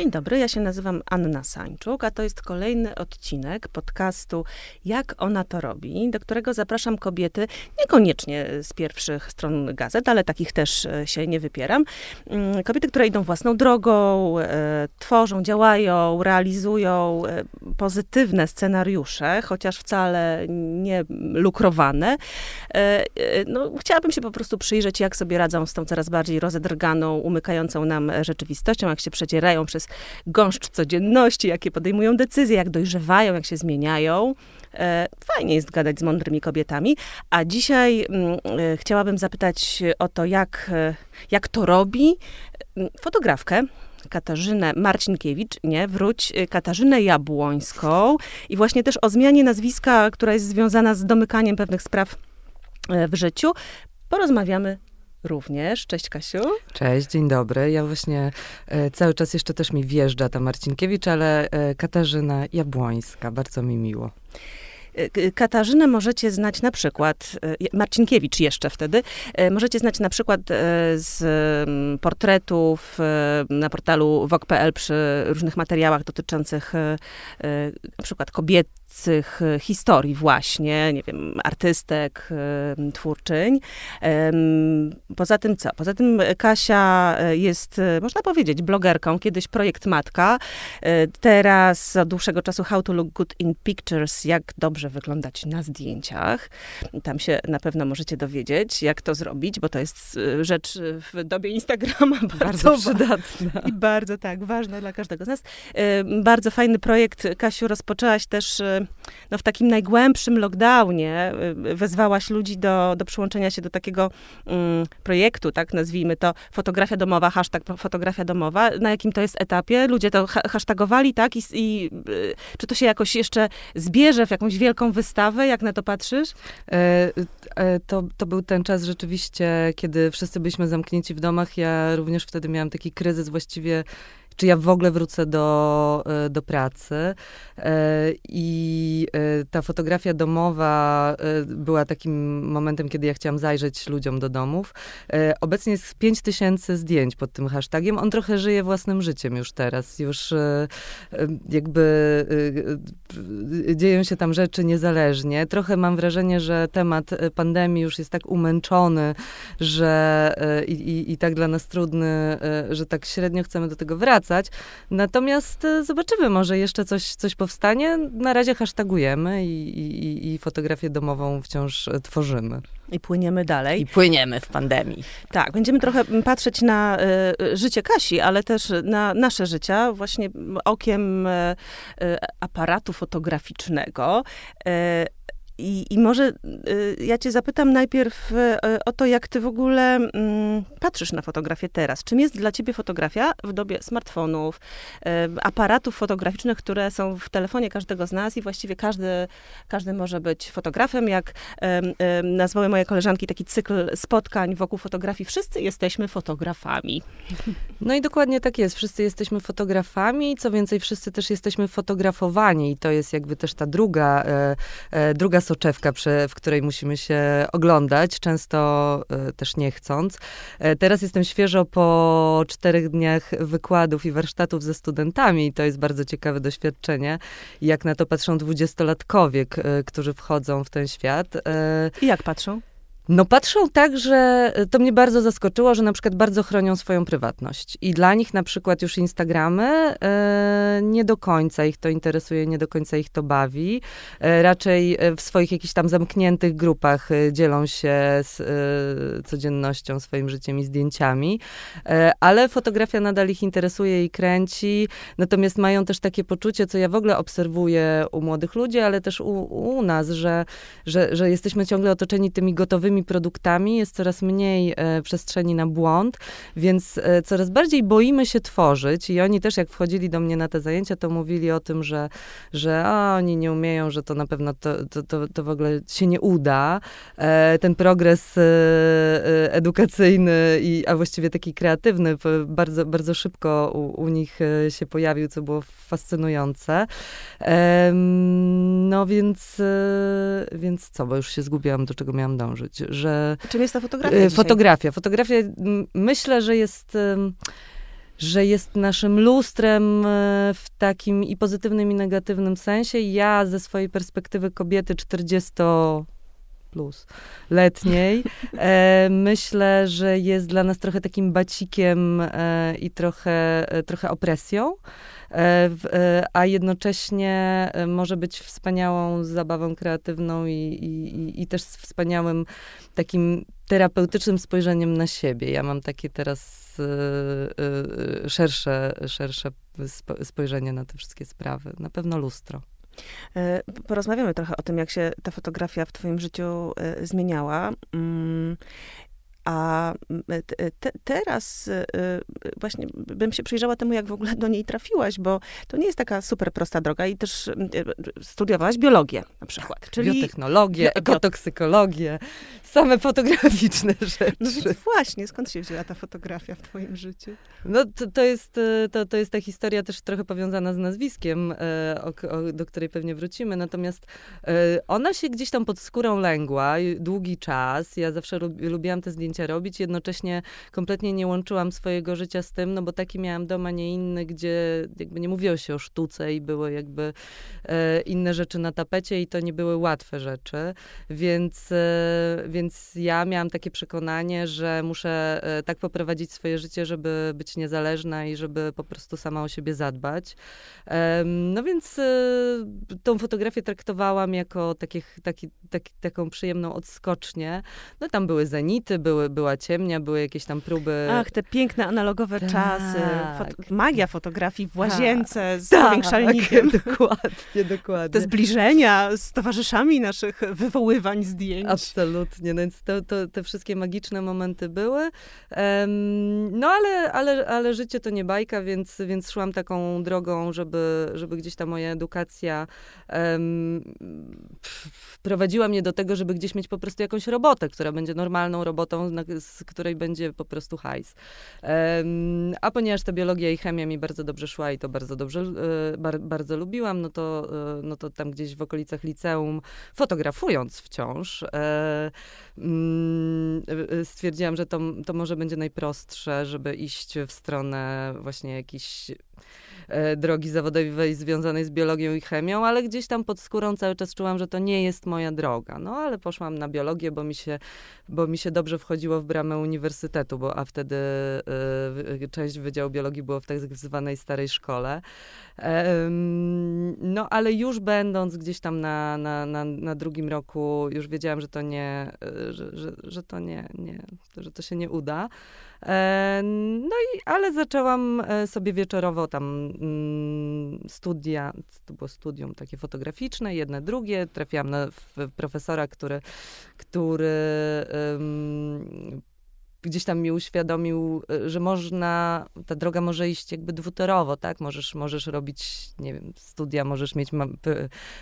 Dzień dobry, ja się nazywam Anna Sańczuk, a to jest kolejny odcinek podcastu Jak ona to robi, do którego zapraszam kobiety, niekoniecznie z pierwszych stron gazet, ale takich też e, się nie wypieram. Mm, kobiety, które idą własną drogą, e, tworzą, działają, realizują e, pozytywne scenariusze, chociaż wcale nie lukrowane. No, chciałabym się po prostu przyjrzeć, jak sobie radzą z tą coraz bardziej rozedrganą, umykającą nam rzeczywistością, jak się przedzierają przez gąszcz codzienności, jakie podejmują decyzje, jak dojrzewają, jak się zmieniają. E, fajnie jest gadać z mądrymi kobietami. A dzisiaj mm, e, chciałabym zapytać o to, jak, e, jak to robi fotografkę, Katarzynę Marcinkiewicz, nie, wróć, Katarzynę Jabłońską i właśnie też o zmianie nazwiska, która jest związana z domykaniem pewnych spraw w życiu. Porozmawiamy również. Cześć Kasiu. Cześć, dzień dobry. Ja właśnie e, cały czas jeszcze też mi wjeżdża ta Marcinkiewicz, ale e, Katarzyna Jabłońska. Bardzo mi miło. E, Katarzynę możecie znać na przykład, e, Marcinkiewicz jeszcze wtedy, e, możecie znać na przykład z portretów na portalu wok.pl przy różnych materiałach dotyczących na przykład kobiet kobiecych e, historii właśnie, nie wiem, artystek, e, twórczyń. Poza tym co? Poza tym Kasia e, jest, można powiedzieć, blogerką, kiedyś projekt Matka, teraz od dłuższego czasu How to Look Good in Pictures, jak dobrze wyglądać na zdjęciach. Tam się na pewno możecie dowiedzieć, jak to zrobić, bo to jest rzecz w dobie Instagrama bardzo, bardzo przydatna. I bardzo tak, ważna dla każdego z nas. Bardzo fajny projekt, Kasiu, rozpoczęłaś też no, w takim najgłębszym lockdownie y, wezwałaś ludzi do, do przyłączenia się do takiego um, projektu, tak nazwijmy to, fotografia domowa, hashtag fotografia domowa. Na jakim to jest etapie? Ludzie to ha hashtagowali, tak? I, i y, czy to się jakoś jeszcze zbierze w jakąś wielką wystawę? Jak na to patrzysz? E, e, to, to był ten czas rzeczywiście, kiedy wszyscy byliśmy zamknięci w domach. Ja również wtedy miałam taki kryzys właściwie czy ja w ogóle wrócę do, e, do pracy. E, I e, ta fotografia domowa była takim momentem, kiedy ja chciałam zajrzeć ludziom do domów. Obecnie jest 5 tysięcy zdjęć pod tym hashtagiem. On trochę żyje własnym życiem już teraz. Już jakby dzieją się tam rzeczy niezależnie. Trochę mam wrażenie, że temat pandemii już jest tak umęczony, że i, i, i tak dla nas trudny, że tak średnio chcemy do tego wracać wracać. Natomiast e, zobaczymy, może jeszcze coś, coś powstanie. Na razie hashtagujemy i, i, i fotografię domową wciąż e, tworzymy. I płyniemy dalej. I płyniemy w pandemii. Tak, będziemy trochę patrzeć na y, życie Kasi, ale też na nasze życia, właśnie okiem y, aparatu fotograficznego. Y, i, I może y, ja cię zapytam najpierw y, o to, jak ty w ogóle y, patrzysz na fotografię teraz. Czym jest dla ciebie fotografia w dobie smartfonów, y, aparatów fotograficznych, które są w telefonie każdego z nas i właściwie każdy, każdy może być fotografem, jak nazwały moje koleżanki taki cykl spotkań wokół fotografii. Wszyscy jesteśmy fotografami. No i dokładnie tak jest. Wszyscy jesteśmy fotografami, co więcej, wszyscy też jesteśmy fotografowani i to jest jakby też ta druga, druga soczewka, przy, w której musimy się oglądać, często e, też nie chcąc. E, teraz jestem świeżo po czterech dniach wykładów i warsztatów ze studentami i to jest bardzo ciekawe doświadczenie, jak na to patrzą dwudziestolatkowie, którzy wchodzą w ten świat. I jak patrzą? No patrzą tak, że to mnie bardzo zaskoczyło, że na przykład bardzo chronią swoją prywatność. I dla nich na przykład już Instagramy e, nie do końca ich to interesuje, nie do końca ich to bawi. E, raczej e, w swoich jakichś tam zamkniętych grupach e, dzielą się z e, codziennością, swoim życiem i zdjęciami. E, ale fotografia nadal ich interesuje i kręci. Natomiast mają też takie poczucie, co ja w ogóle obserwuję u młodych ludzi, ale też u, u nas, że, że, że jesteśmy ciągle otoczeni tymi gotowymi produktami, jest coraz mniej e, przestrzeni na błąd, więc e, coraz bardziej boimy się tworzyć i oni też jak wchodzili do mnie na te zajęcia, to mówili o tym, że, że a, oni nie umieją, że to na pewno to, to, to, to w ogóle się nie uda. E, ten progres edukacyjny, i, a właściwie taki kreatywny, bardzo, bardzo szybko u, u nich się pojawił, co było fascynujące. no więc, więc co, bo już się zgubiłam, do czego miałam dążyć że... Czym jest ta fotografia e, Fotografia. Fotografia myślę, że jest że jest naszym lustrem e, w takim i pozytywnym, i negatywnym sensie. Ja ze swojej perspektywy kobiety 40 plus letniej. E, myślę, że jest dla nas trochę takim bacikiem e, i trochę, e, trochę opresją. E, e, a jednocześnie może być wspaniałą zabawą kreatywną i, i, i też wspaniałym takim terapeutycznym spojrzeniem na siebie. Ja mam takie teraz szersze, szersze spojrzenie na te wszystkie sprawy. Na pewno lustro. E, porozmawiamy trochę o tym, jak się ta fotografia w Twoim życiu e, zmieniała. A te, teraz y, właśnie bym się przyjrzała temu, jak w ogóle do niej trafiłaś, bo to nie jest taka super prosta droga i też studiowałaś biologię na przykład. Tak, czyli biotechnologię, ekotoksykologię, same fotograficzne rzeczy. No więc właśnie, skąd się wzięła ta fotografia w twoim życiu? No to, to, jest, to, to jest ta historia też trochę powiązana z nazwiskiem, o, o, do której pewnie wrócimy, natomiast ona się gdzieś tam pod skórą lęgła długi czas. Ja zawsze lubiłam te zdjęcia zdjęcia robić. Jednocześnie kompletnie nie łączyłam swojego życia z tym, no bo taki miałam dom, a nie inny, gdzie jakby nie mówiło się o sztuce i były jakby e, inne rzeczy na tapecie i to nie były łatwe rzeczy. Więc, e, więc ja miałam takie przekonanie, że muszę e, tak poprowadzić swoje życie, żeby być niezależna i żeby po prostu sama o siebie zadbać. no więc e, tą fotografię traktowałam jako takich, taki, taki, taką przyjemną odskocznię. No tam były zenity, były były, była ciemnia, były jakieś tam próby. Ach, te piękne analogowe tak. czasy. Fot magia fotografii w łazience tak. z tak. powiększalnikiem. dokładnie, dokładnie. Te zbliżenia z towarzyszami naszych wywoływań zdjęć. Absolutnie, no więc to, to, te wszystkie magiczne momenty były. Um, no ale, ale, ale życie to nie bajka, więc, więc szłam taką drogą, żeby, żeby gdzieś ta moja edukacja um, prowadziła mnie do tego, żeby gdzieś mieć po prostu jakąś robotę, która będzie normalną robotą, z której będzie po prostu hajs. Um, a ponieważ ta biologia i chemia mi bardzo dobrze szła i to bardzo dobrze, e, bar, bardzo lubiłam, no to, e, no to tam gdzieś w okolicach liceum, fotografując wciąż, mm, stwierdziłam, że to, to może będzie najprostsze, żeby iść w stronę właśnie jakichś drogi zawodowej związanej z biologią i chemią, ale gdzieś tam pod skórą cały czas czułam, że to nie jest moja droga. No ale poszłam na biologię, bo mi się, bo mi się dobrze wchodziło w bramę uniwersytetu, bo a wtedy y, część Wydziału Biologii było w tak zwanej starej szkole. no ale już będąc gdzieś tam na, na, na, na drugim roku, już wiedziałam, że to nie, e, że, że, że to nie, nie, że to się nie uda. No i, ale zaczęłam sobie wieczorowo tam Mm, studia, to było studium takie fotograficzne, jedne, drugie. Trafiłam na profesora, który, który gdzieś tam mi uświadomił, że można, ta droga może iść jakby dwutorowo, tak? Możesz, możesz robić, nie wiem, studia, możesz mieć ma,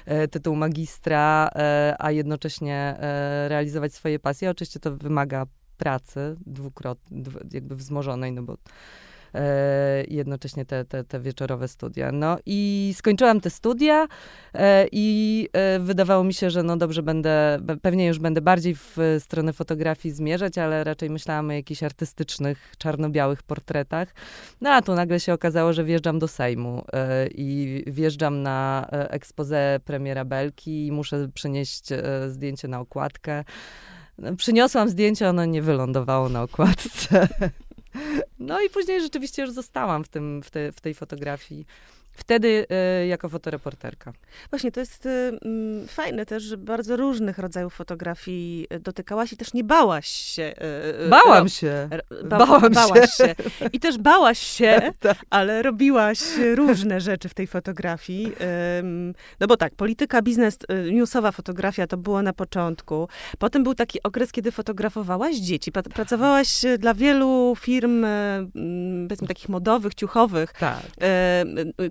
e, tytuł magistra, e, a jednocześnie e, realizować swoje pasje. Oczywiście to wymaga pracy dwukrotnie, jakby wzmożonej, no bo e, jednocześnie te, te, te wieczorowe studia. No i skończyłam te studia e, i e, wydawało mi się, że no dobrze, będę, pewnie już będę bardziej w stronę fotografii zmierzać, ale raczej myślałam o jakichś artystycznych, czarno-białych portretach. No a tu nagle się okazało, że wjeżdżam do Sejmu i wjeżdżam na ekspozę premiera Belki i muszę przynieść zdjęcie na okładkę. No, przyniosłam zdjęcie, ono nie wylądowało na okładce. No i później rzeczywiście już zostałam w, tym, w, te, w tej fotografii. Wtedy y, jako fotoreporterka. Właśnie, to jest y, fajne też, że bardzo różnych rodzajów fotografii dotykałaś i też nie bałaś się. Y, Bałam się. Ba Bałam bałaś się. się. I też bałaś się, tak. ale robiłaś różne rzeczy w tej fotografii. no bo tak, polityka, biznes, newsowa fotografia to było na początku. Potem był taki okres, kiedy fotografowałaś dzieci. Pracowałaś dla wielu firm, powiedzmy takich modowych, ciuchowych, tak.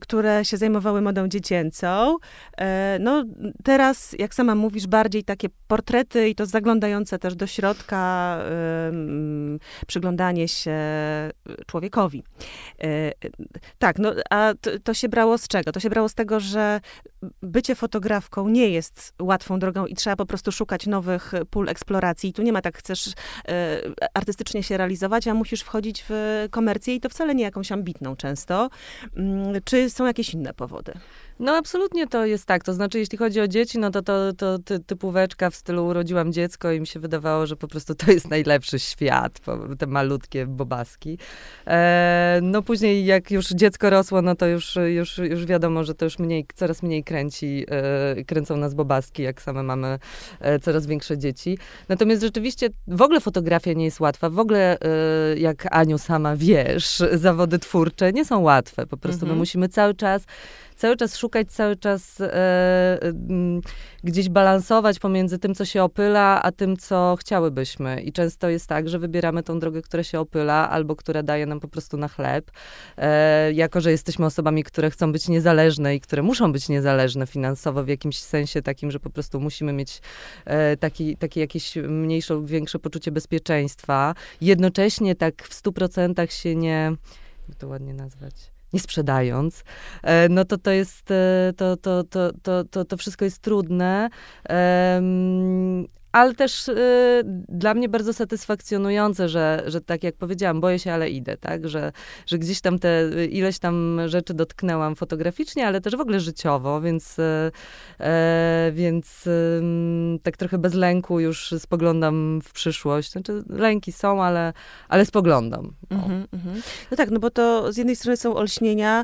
które które się zajmowały modą dziecięcą. E, no teraz, jak sama mówisz, bardziej takie portrety i to zaglądające też do środka, przyglądanie się człowiekowi. E, tak, no a to, to się brało z czego? To się brało z tego, że bycie fotografką nie jest łatwą drogą i trzeba po prostu szukać nowych pól eksploracji. I tu nie ma tak, chcesz e, artystycznie się realizować, a musisz wchodzić w komercję i to wcale nie jakąś ambitną często. Mm, czy są jakieś inne powody? No absolutnie to jest tak. To znaczy, jeśli chodzi o dzieci, no to, to, to ty, typóweczka w stylu urodziłam dziecko i mi się wydawało, że po prostu to jest najlepszy świat, te malutkie bobaski. E, no później jak już dziecko rosło, no to już, już, już wiadomo, że to już mniej, coraz mniej kręci, e, kręcą nas bobaski, jak same mamy e, coraz większe dzieci. Natomiast rzeczywiście w ogóle fotografia nie jest łatwa. W ogóle, e, jak Aniu sama wiesz, zawody twórcze nie są łatwe. Po prostu mhm. my musimy cały czas cały czas szukać, cały czas e, gdzieś balansować pomiędzy tym, co się opyla, a tym, co chciałybyśmy. I często jest tak, że wybieramy tą drogę, która się opyla, albo która daje nam po prostu na chleb. E, jako, że jesteśmy osobami, które chcą być niezależne i które muszą być niezależne finansowo w jakimś sensie takim, że po prostu musimy mieć e, taki, jakieś mniejsze lub większe poczucie bezpieczeństwa. Jednocześnie tak w stu procentach się nie, jak to ładnie nazwać, nie sprzedając, e, no to to jest, to, to, to, to, to, to wszystko jest trudne ale też y, dla mnie bardzo satysfakcjonujące, że, że tak jak powiedziałam, boję się, ale idę, tak? Że, że gdzieś tam te y, ileś tam rzeczy dotknęłam fotograficznie, ale też w ogóle życiowo, więc, y, e, więc tak trochę bez lęku już spoglądam w przyszłość. Znaczy, lęki są, ale, ale spoglądam. Mm-hmm, mm-hmm. No tak, no bo to z jednej strony są olśnienia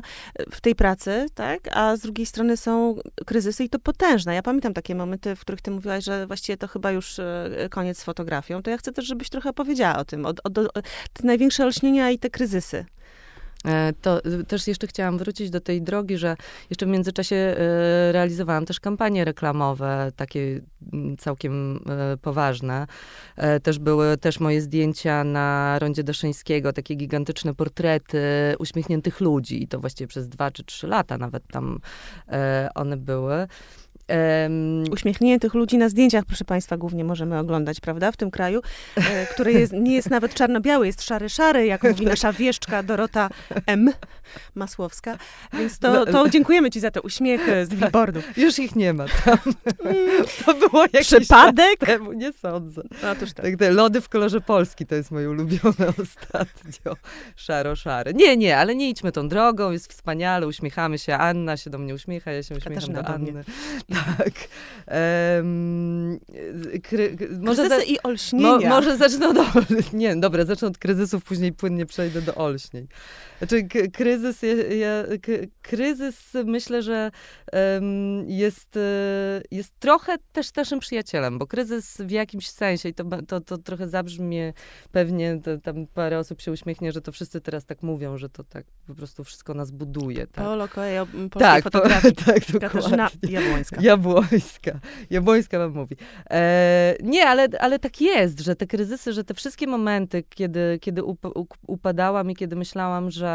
w tej pracy, tak? A z drugiej strony są kryzysy i to potężne. Ja pamiętam takie momenty, w których ty mówiłaś, że właściwie to chyba już e, koniec z fotografią, to ja chcę też, żebyś trochę powiedziała o tym, o, o, o te największe olśnienia i te kryzysy. E, to też jeszcze chciałam wrócić do tej drogi, że jeszcze w międzyczasie e, realizowałam też kampanie reklamowe, takie mm, całkiem poważne. Też były też moje zdjęcia na rondzie Daszyńskiego, takie gigantyczne portrety uśmiechniętych ludzi i to właściwie przez dwa czy trzy lata nawet tam one były. Um, Uśmiechniętych ludzi na zdjęciach, proszę Państwa, głównie możemy oglądać, prawda, w tym kraju, e, który jest, nie jest nawet czarno-biały, jest szary-szary, jak mówi nasza wieszczka Dorota M. Masłowska. Więc to, no, to dziękujemy Ci za te uśmiechy z billboardów. Już ich nie ma tam. To było jakiś Przypadek? Temu, nie sądzę. Otóż tak. tak. Te lody w kolorze Polski to jest moje ulubione ostatnio. Szaro-szary. Nie, nie, ale nie idźmy tą drogą, jest wspaniale, uśmiechamy się. Anna się do mnie uśmiecha, ja się uśmiecham Katarzyna do Anny. Tak. Um, kry, może za, i olśnienia. Mo, może zacznę od... Nie, dobra, zacznę od kryzysów, później płynnie przejdę do olśnień. Znaczy, kryzys, ja, ja, kryzys myślę, że um, jest, e, jest trochę też naszym przyjacielem, bo kryzys w jakimś sensie, i to, to, to trochę zabrzmie pewnie, to, tam parę osób się uśmiechnie, że to wszyscy teraz tak mówią, że to tak po prostu wszystko nas buduje. Tak? Paolo Coelho, tak, po, tak, Katarzyna Jabłońska. Jabłońska. Jabłońska wam mówi. E, nie, ale, ale tak jest, że te kryzysy, że te wszystkie momenty, kiedy, kiedy up, upadałam i kiedy myślałam, że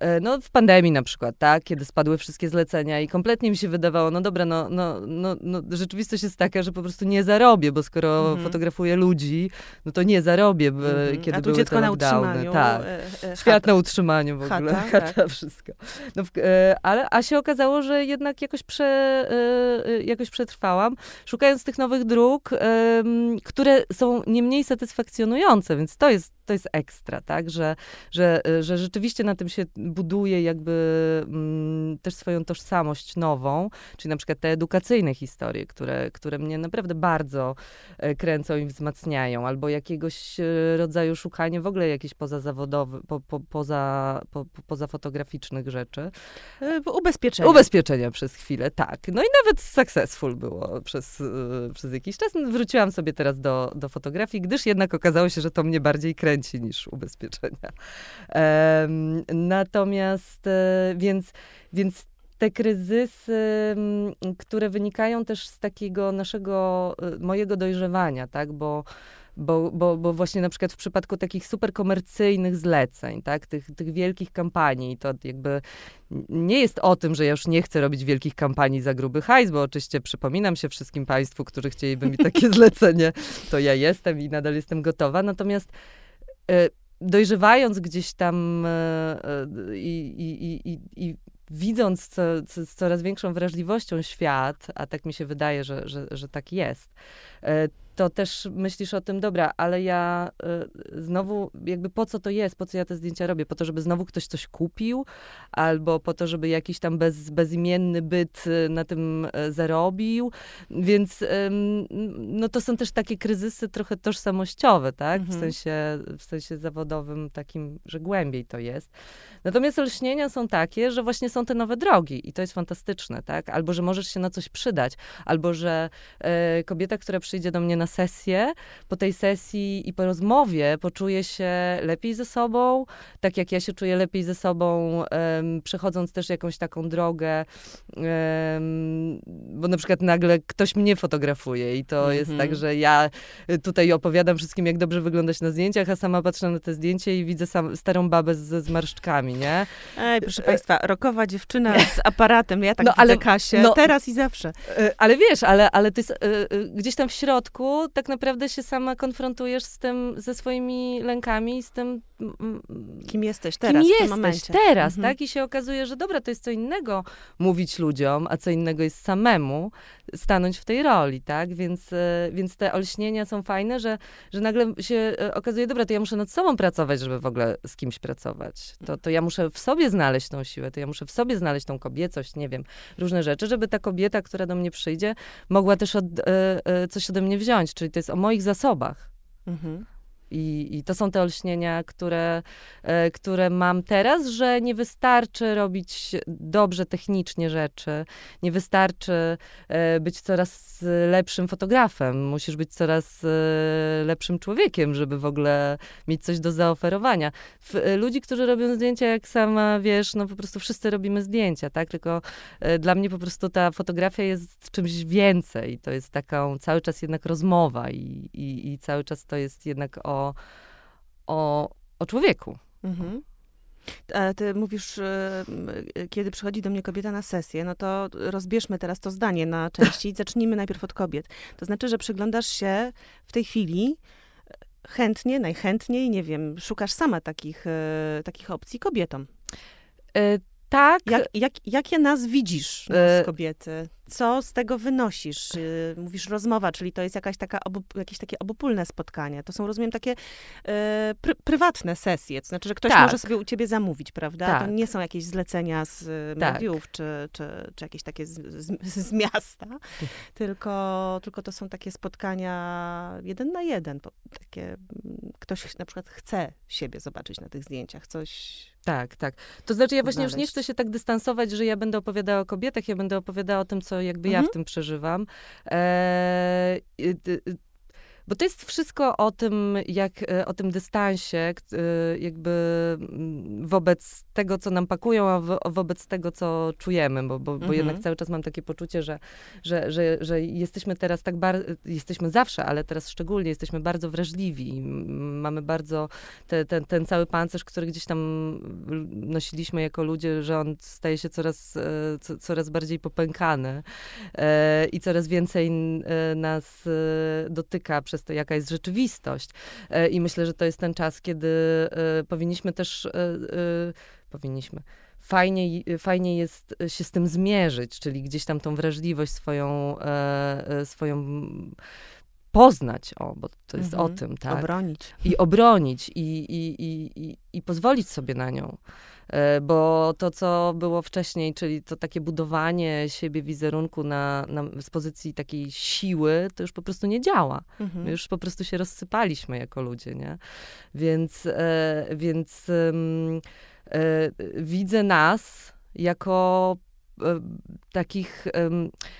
E, no w pandemii na przykład, tak, kiedy spadły wszystkie zlecenia i kompletnie mi się wydawało, no dobra, no, no, no, no rzeczywistość jest taka, że po prostu nie zarobię, bo skoro mm. fotografuję ludzi, no to nie zarobię, mm. kiedy A tu były dziecko. Na utrzymaniu, tak. E, e, Świat na utrzymaniu w ogóle, chata, chata tak. wszystko. No, e, ale, a się okazało, że jednak jakoś, prze, e, jakoś przetrwałam, szukając tych nowych dróg, które są nie mniej satysfakcjonujące, więc to jest, to jest ekstra, tak, że, że, że rzeczywiście na tym się buduje jakby mm, też swoją tożsamość nową, czyli na przykład te edukacyjne historie, które, które mnie naprawdę bardzo e, kręcą i wzmacniają, albo jakiegoś e, rodzaju szukanie w ogóle jakichś pozazawodowych, po, po, poza, po, pozafotograficznych rzeczy. E, ubezpieczenia. Ubezpieczenia przez chwilę, tak. No i nawet successful było przez, przez jakiś czas. Wróciłam sobie teraz do, do fotografii, gdyż jednak okazało się, że to mnie bardziej kręci niż ubezpieczenia. Natomiast e, więc, więc te kryzysy, które wynikają też z takiego naszego, e, mojego dojrzewania, tak, bo Bo, bo, bo właśnie na przykład w przypadku takich super komercyjnych zleceń, tak, tych, tych wielkich kampanii, to jakby nie jest o tym, że ja już nie chcę robić wielkich kampanii za gruby hajs, bo oczywiście przypominam się wszystkim państwu, którzy chcieliby mi takie zlecenie, to ja jestem i nadal jestem gotowa. Natomiast dojrzewając gdzieś tam e, e, i, i, i, i widząc co, co, z coraz większą wrażliwością świat, a tak mi się wydaje, że, że, że tak jest, to też myślisz o tym, dobra, ale ja y, znowu, jakby po co to jest, po co ja te zdjęcia robię? Po to, żeby znowu ktoś coś kupił, albo po to, żeby jakiś tam bez, bezimienny byt y, na tym y, zarobił. Więc no to są też takie kryzysy trochę tożsamościowe, tak? Mhm. W, sensie, w sensie zawodowym takim, że głębiej to jest. Natomiast olśnienia są takie, że właśnie są te nowe drogi i to jest fantastyczne, tak? Albo, że możesz się na coś przydać, albo, że kobieta, która przyjdzie do mnie na sesję, po tej sesji i po rozmowie poczuje się lepiej ze sobą, tak jak ja się czuję lepiej ze sobą, um, przechodząc też jakąś taką drogę, um, bo na przykład nagle ktoś mnie fotografuje i to -hmm. jest tak, mhm. że ja tutaj opowiadam wszystkim, jak dobrze wyglądać na zdjęciach, a sama patrzę na te zdjęcie i widzę sam, starą babę z, z marszczkami, nie? Ej, proszę państwa, rokowa dziewczyna z aparatem, ja tak no, ale, Kasię, no, teraz i zawsze. E, ale wiesz, ale, ale to jest y, y, gdzieś tam w środku tak naprawdę się sama konfrontujesz z tym, ze swoimi lękami, z tym... Kim jesteś teraz, kim w tym momencie. teraz, mhm. tak? I się okazuje, że dobra, to jest co innego mówić ludziom, a co innego jest samemu stanąć w tej roli, tak? Więc, e, więc te olśnienia są fajne, że, że nagle się e, okazuje, dobra, to ja muszę nad sobą pracować, żeby w ogóle z kimś pracować. To, to ja muszę w sobie znaleźć tą siłę, to ja muszę w sobie znaleźć tą kobiecość, nie wiem, różne rzeczy, żeby ta kobieta, która do mnie przyjdzie, mogła też od, e, coś ode mnie wziąć, czyli to jest o moich zasobach. Mhm. I, I, to są te olśnienia, które, e, które mam teraz, że nie wystarczy robić dobrze technicznie rzeczy, nie wystarczy e, być coraz lepszym fotografem, musisz być coraz e, lepszym człowiekiem, żeby w ogóle mieć coś do zaoferowania. ludzi, którzy robią zdjęcia, jak sama wiesz, no po prostu wszyscy robimy zdjęcia, tak? Tylko dla mnie po prostu ta fotografia jest czymś więcej. To jest taką cały czas jednak rozmowa i, i, i cały czas to jest jednak o o, o, człowieku. Mhm. A ty mówisz, kiedy przychodzi do mnie kobieta na sesję, no to rozbierzmy teraz to zdanie na części. Zacznijmy najpierw od kobiet. To znaczy, że przyglądasz się w tej chwili chętnie, najchętniej, nie wiem, szukasz sama takich, takich opcji kobietom. E, tak. Jak, jak, jakie nas widzisz, nas e, kobiety? Co z tego wynosisz? Y, mówisz rozmowa, czyli to jest jakaś taka obu, jakieś takie obopólne spotkanie. To są, rozumiem, takie e, pr prywatne sesje. To znaczy, że ktoś tak. może sobie u ciebie zamówić, prawda? Tak. To nie są jakieś zlecenia z tak. mediów, czy, czy, czy jakieś takie z, z, z miasta, tylko, tylko to są takie spotkania jeden na jeden. Takie, ktoś na przykład chce siebie zobaczyć na tych zdjęciach, coś tak, tak. To znaczy, ja właśnie znaleźć. już nie chcę się tak dystansować, że ja będę opowiadała o kobietach, ja będę opowiadała o tym, co jakby mhm. ja w tym przeżywam. E, bo to jest wszystko o tym, jak, e, o tym dystansie, e, jakby mm, wobec tego, co nam pakują, a wo, wobec tego, co czujemy, bo, bo, mhm. bo jednak cały czas mam takie poczucie, że, że, że, że jesteśmy teraz tak bardzo, jesteśmy zawsze, ale teraz szczególnie jesteśmy bardzo wrażliwi. Mamy bardzo te, ten, ten cały pancerz, który gdzieś tam nosiliśmy jako ludzie, że on staje się coraz, e, co, coraz bardziej popękany i coraz więcej nas dotyka przez przez to, jaka jest rzeczywistość. E, I myślę, że to jest ten czas, kiedy e, powinniśmy też, e, powinniśmy, fajnie, fajnie jest się z tym zmierzyć, czyli gdzieś tam tą wrażliwość swoją, swoją poznać, o, bo to jest mhm. o tym, tak? Obronić. I obronić, i, i, i, i, i pozwolić sobie na nią. E, bo to, co było wcześniej, czyli to takie budowanie siebie wizerunku na, na, z pozycji takiej siły, to już po prostu nie działa. Mhm. My już po prostu się rozsypaliśmy jako ludzie, nie? Więc, e, więc e, widzę nas jako takich,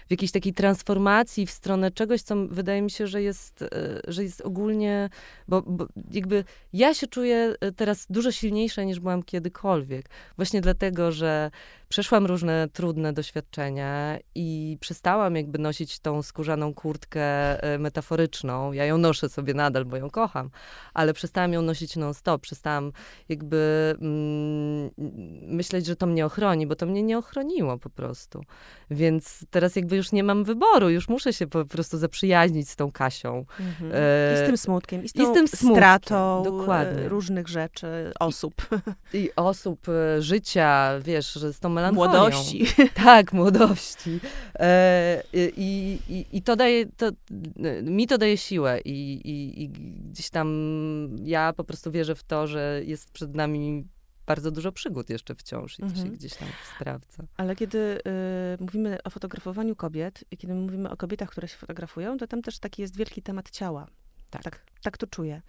w jakiejś takiej transformacji w stronę czegoś, co wydaje mi się, że jest, e, że jest ogólnie, bo, bo jakby ja się czuję e, teraz dużo silniejsza niż byłam kiedykolwiek. Właśnie dlatego, że przeszłam różne trudne doświadczenia i przestałam jakby nosić tą skórzaną kurtkę e, metaforyczną. Ja ją noszę sobie nadal, bo ją kocham, ale przestałam ją nosić non-stop. Przestałam jakby mm, myśleć, że to mnie ochroni, bo to mnie nie ochroniło po prostu. Więc teraz jakby już nie mam wyboru, już muszę się po prostu zaprzyjaźnić z tą Kasią. Mhm. E, I z tym smutkiem, i z, tą i z tym smutkiem, stratą dokładnie. E, różnych rzeczy, osób. I, I, osób, życia, wiesz, że z tą melancholią. Młodości. Tak, młodości. E, i, i, I to daje, to, mi to daje siłę i, i, i gdzieś tam ja po prostu wierzę w to, że jest przed nami bardzo dużo przygód jeszcze wciąż i to się mhm. gdzieś tam sprawdza. Ale kiedy y, mówimy o fotografowaniu kobiet i kiedy mówimy o kobietach, które się fotografują, to tam też taki jest wielki temat ciała. Tak. tak. tak. to czuję.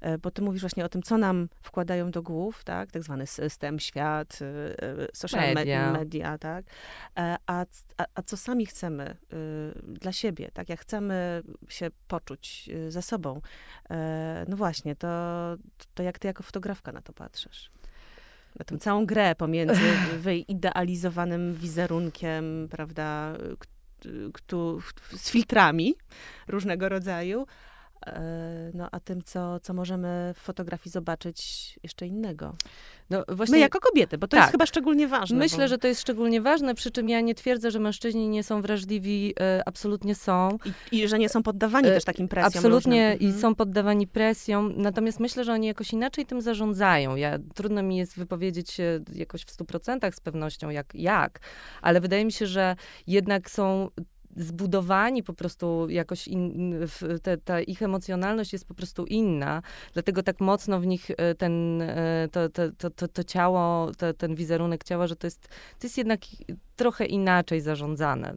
E, bo ty mówisz właśnie o tym, co nam wkładają do głów, tak? Tak zwany system, świat, y, y, social media, media tak? E, a, a, a co sami chcemy dla siebie, tak? Jak chcemy się poczuć ze sobą. E, no właśnie, to, to jak ty jako fotografka na to patrzysz? na tę całą grę pomiędzy wyidealizowanym wizerunkiem, prawda, z filtrami różnego rodzaju, E, no, a tym, co, co możemy w fotografii zobaczyć jeszcze innego. No, właśnie, My jako kobiety, bo to tak, jest chyba szczególnie ważne. Myślę, bo... że to jest szczególnie ważne, przy czym ja nie twierdzę, że mężczyźni nie są wrażliwi, e, absolutnie są. I, I, że nie są poddawani e, też takim presjom. Absolutnie różnym. i mhm. są poddawani presjom, natomiast myślę, że oni jakoś inaczej tym zarządzają. Ja, trudno mi jest wypowiedzieć się jakoś w stu procentach z pewnością, jak, jak, ale wydaje mi się, że jednak są zbudowani po prostu jakoś, in, te, ta ich emocjonalność jest po prostu inna, dlatego tak mocno w nich e, ten, e, to, to, to, to, ciało, to, ten wizerunek ciała, że to jest, to jest jednak trochę inaczej zarządzane.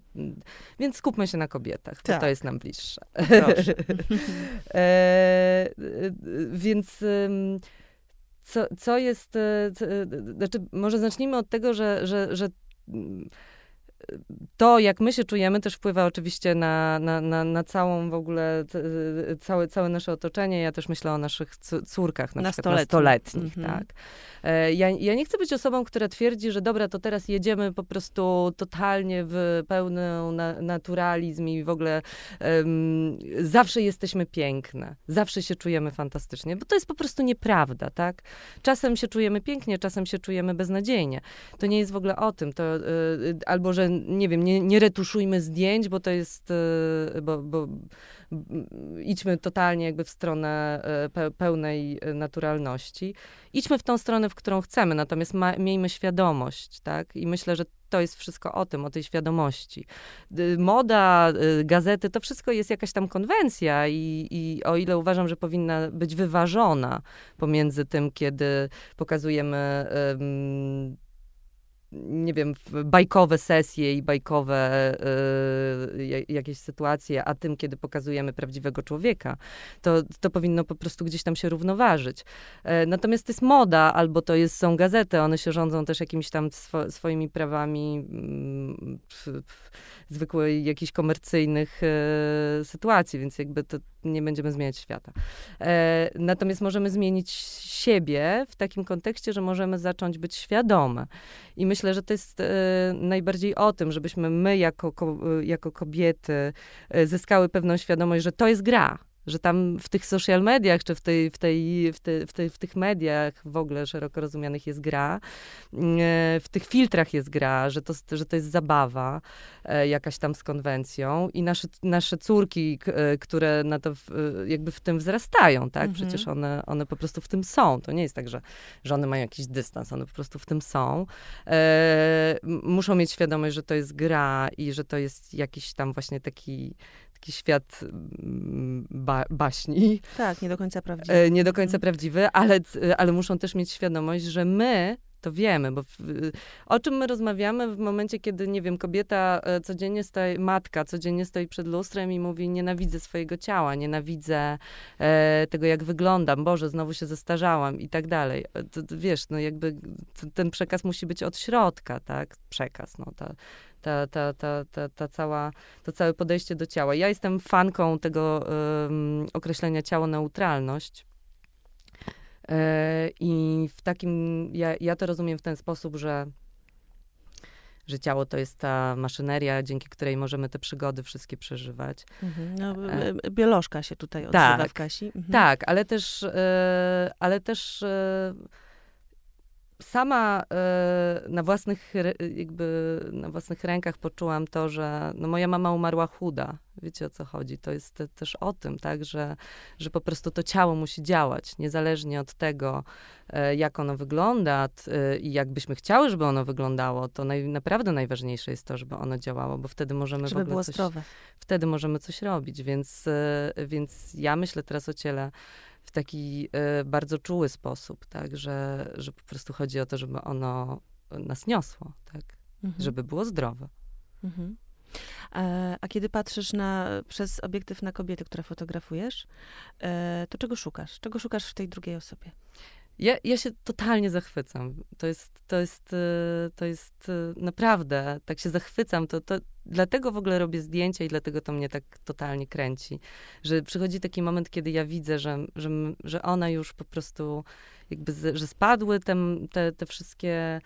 Więc skupmy się na kobietach, tak. bo to jest nam bliższe. e, więc co, co jest, e, co, znaczy może zacznijmy od tego, że, że, że to, jak my się czujemy, też wpływa oczywiście na, na, na, na całą w ogóle, całe, całe nasze otoczenie. Ja też myślę o naszych córkach, na przykład nastoletnich, mm -hmm. tak. E, ja, ja nie chcę być osobą, która twierdzi, że dobra, to teraz jedziemy po prostu totalnie w pełny na, naturalizm i w ogóle um, zawsze jesteśmy piękne, zawsze się czujemy fantastycznie, bo to jest po prostu nieprawda, tak? Czasem się czujemy pięknie, czasem się czujemy beznadziejnie. To nie jest w ogóle o tym, to, y, albo, że nie wiem, nie, nie retuszujmy zdjęć, bo to jest, y, bo, bo idźmy totalnie jakby w stronę e, pełnej e, naturalności. Idźmy w tą stronę, w którą chcemy, natomiast ma, miejmy świadomość, tak? I myślę, że to jest wszystko o tym, o tej świadomości. Moda, y, gazety, to wszystko jest jakaś tam konwencja i, i o ile uważam, że powinna być wyważona pomiędzy tym, kiedy pokazujemy um, nie wiem, bajkowe sesje i bajkowe y, jakieś sytuacje, a tym, kiedy pokazujemy prawdziwego człowieka, to, to powinno po prostu gdzieś tam się równoważyć. E, natomiast to jest moda, albo to jest, są gazety, one się rządzą też jakimiś tam swo, swoimi prawami mm, zwykłej jakichś komercyjnych e, sytuacji, więc jakby to nie będziemy zmieniać świata. E, natomiast możemy zmienić siebie w takim kontekście, że możemy zacząć być świadome. I myślę, że to jest e, najbardziej o tym, żebyśmy my jako, ko, jako kobiety e, zyskały pewną świadomość, że to jest gra że tam w tych social mediach, czy w, tej, w, tej, w, te, w, tej, w tych mediach w ogóle szeroko rozumianych jest gra, mm, e, w tych filtrach jest gra, że to, że to jest zabawa e, jakaś tam z konwencją i nasze, nasze córki, e, które na to jakby w tym wzrastają, tak? Mhm. Przecież one, one po prostu w tym są. To nie jest tak, że, że one mają jakiś dystans, one po prostu w tym są. Muszą mieć świadomość, że to jest gra i że to jest jakiś tam właśnie taki taki świat mm, ba baśni. Tak, nie do końca prawdziwy. Nie do końca mhm. prawdziwy, ale, ale muszą też mieć świadomość, że my to wiemy, bo w, o czym my rozmawiamy w momencie, kiedy, nie wiem, kobieta e, codziennie stoi, matka codziennie stoi przed lustrem i mówi, nienawidzę swojego ciała, nienawidzę e, tego, jak wyglądam, Boże, znowu się zestarzałam i tak dalej. E, to, to, wiesz, no jakby ten przekaz musi być od środka, tak? Przekaz, no, ta, ta, ta, ta, ta, ta cała, to całe podejście do ciała. Ja jestem fanką tego określenia ciało neutralność. E, I w takim, ja, ja to rozumiem w ten sposób, że że ciało to jest ta maszyneria, dzięki której możemy te przygody wszystkie przeżywać. Mhm. No, biolożka się tutaj odzywa tak, w Kasi. Mhm. Tak, ale też, e, ale też e, sama e, na własnych, jakby na własnych rękach poczułam to, że no moja mama umarła chuda. Wiecie o co chodzi? To jest te, też o tym, tak, że, że po prostu to ciało musi działać, niezależnie od tego, e, jak ono wygląda e, i jak byśmy chciały, żeby ono wyglądało, to naj, naprawdę najważniejsze jest to, żeby ono działało, bo wtedy możemy żeby w ogóle coś, zdrowe. wtedy możemy coś robić, więc, więc ja myślę teraz o ciele taki y, bardzo czuły sposób, tak, że, że po prostu chodzi o to, żeby ono nas niosło, tak, mhm. żeby było zdrowe. Mhm. A, e, a, kiedy patrzysz na, przez obiektyw na kobiety, które fotografujesz, e, to czego szukasz? Czego szukasz w tej drugiej osobie? Ja, ja się totalnie zachwycam. To jest, to jest, y, to jest y, naprawdę, tak się zachwycam. To, to, dlatego w ogóle robię zdjęcia i dlatego to mnie tak totalnie kręci. Że przychodzi taki moment, kiedy ja widzę, że, że, że ona już po prostu, jakby, z, że spadły te, te, te wszystkie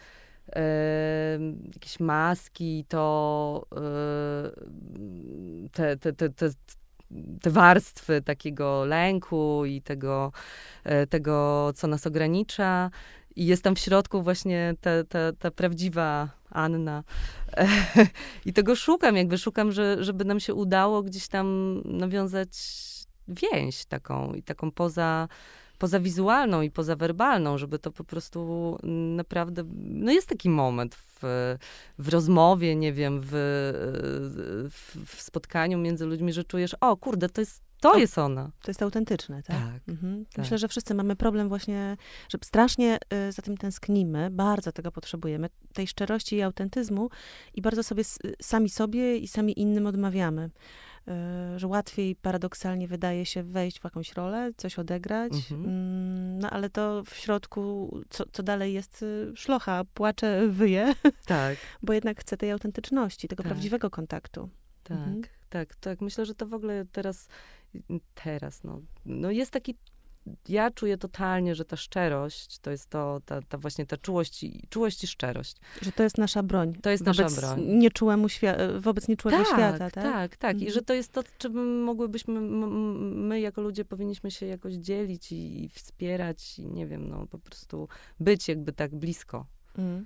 e, jakieś maski, to e, te, te, te, te te warstwy takiego lęku i tego, e, tego co nas ogranicza. I jest tam w środku właśnie ta, ta, ta prawdziwa Anna. I tego szukam, jakby szukam, że, żeby nam się udało gdzieś tam nawiązać więź taką i taką poza, pozawizualną i pozawerbalną, żeby to po prostu naprawdę, no jest taki moment w, w rozmowie, nie wiem, w, w, w spotkaniu między ludźmi, że czujesz, o kurde, to jest to jest ona. To jest autentyczne, tak? Tak, mhm. tak. Myślę, że wszyscy mamy problem właśnie, że strasznie y, za tym tęsknimy, bardzo tego potrzebujemy, tej szczerości i autentyzmu i bardzo sobie sami sobie i sami innym odmawiamy. Y, że łatwiej paradoksalnie wydaje się wejść w jakąś rolę, coś odegrać, mhm. Mm, no ale to w środku, co, co dalej jest y, szlocha, płacze, wyje, tak. bo jednak chce tej autentyczności, tego tak. prawdziwego kontaktu. Tak, mhm. tak, tak. Myślę, że to w ogóle teraz, teraz, no, no jest taki ja czuję totalnie, że ta szczerość to jest to, ta, ta właśnie ta czułość i, czułość i szczerość. Że to jest nasza broń. To jest nasza broń. Nieczułemu świa- wobec nieczułego tak, świata, tak? Tak, tak. Mhm. I że to jest to, czym mogłybyśmy, my jako ludzie powinniśmy się jakoś dzielić i, i wspierać i nie wiem, no po prostu być jakby tak blisko. Mm.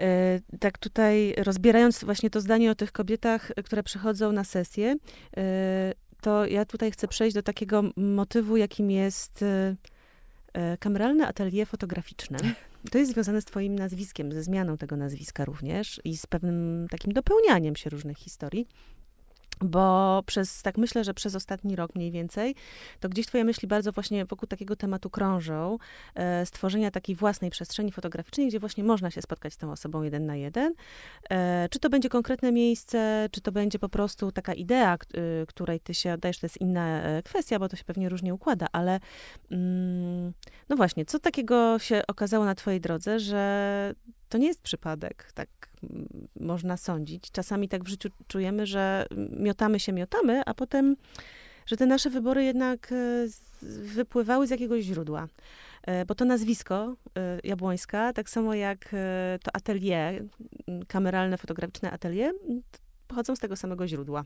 E, tak tutaj rozbierając właśnie to zdanie o tych kobietach, które przychodzą na sesję, e, to ja tutaj chcę przejść do takiego motywu, jakim jest e, e, kameralne atelier fotograficzne. To jest związane z twoim nazwiskiem, ze zmianą tego nazwiska również i z pewnym takim dopełnianiem się różnych historii. Bo przez, tak myślę, że przez ostatni rok mniej więcej, to gdzieś twoje myśli bardzo właśnie wokół takiego tematu krążą, e, stworzenia takiej własnej przestrzeni fotograficznej, gdzie właśnie można się spotkać z tą osobą jeden na jeden. E, czy to będzie konkretne miejsce, czy to będzie po prostu taka idea, y, której ty się oddajesz, to jest inna e, kwestia, bo to się pewnie różnie układa, ale mm, no właśnie, co takiego się okazało na twojej drodze, że to nie jest przypadek, tak można sądzić. Czasami tak w życiu czujemy, że miotamy się, miotamy, a potem, że te nasze wybory jednak e, wypływały z jakiegoś źródła. E, bo to nazwisko e, Jabłońska, tak samo jak to atelier, kameralne, fotograficzne atelier, pochodzą z tego samego źródła.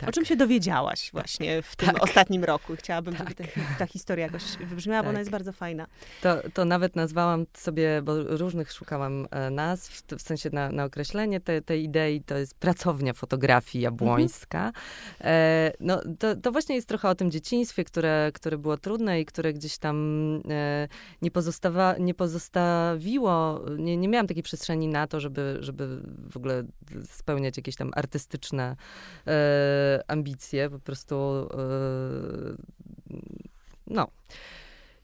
Tak. O czym się dowiedziałaś tak. właśnie w tym tak. ostatnim roku? Chciałabym, żeby ta, tak. ta historia jakoś wybrzmiała, bo ona tak. jest bardzo fajna. To, to nawet nazwałam sobie, bo różnych szukałam e, nazw, w sensie na, na określenie tej, tej idei, to jest pracownia fotografii jabłońska. Mhm. E, no, to, to właśnie jest trochę o tym dzieciństwie, które, które było trudne i które gdzieś tam e, nie, pozostawa, nie pozostawiło, nie, nie miałam takiej przestrzeni na to, żeby, żeby w ogóle spełniać jakieś tam artystyczne e, ambicje, po prostu e, no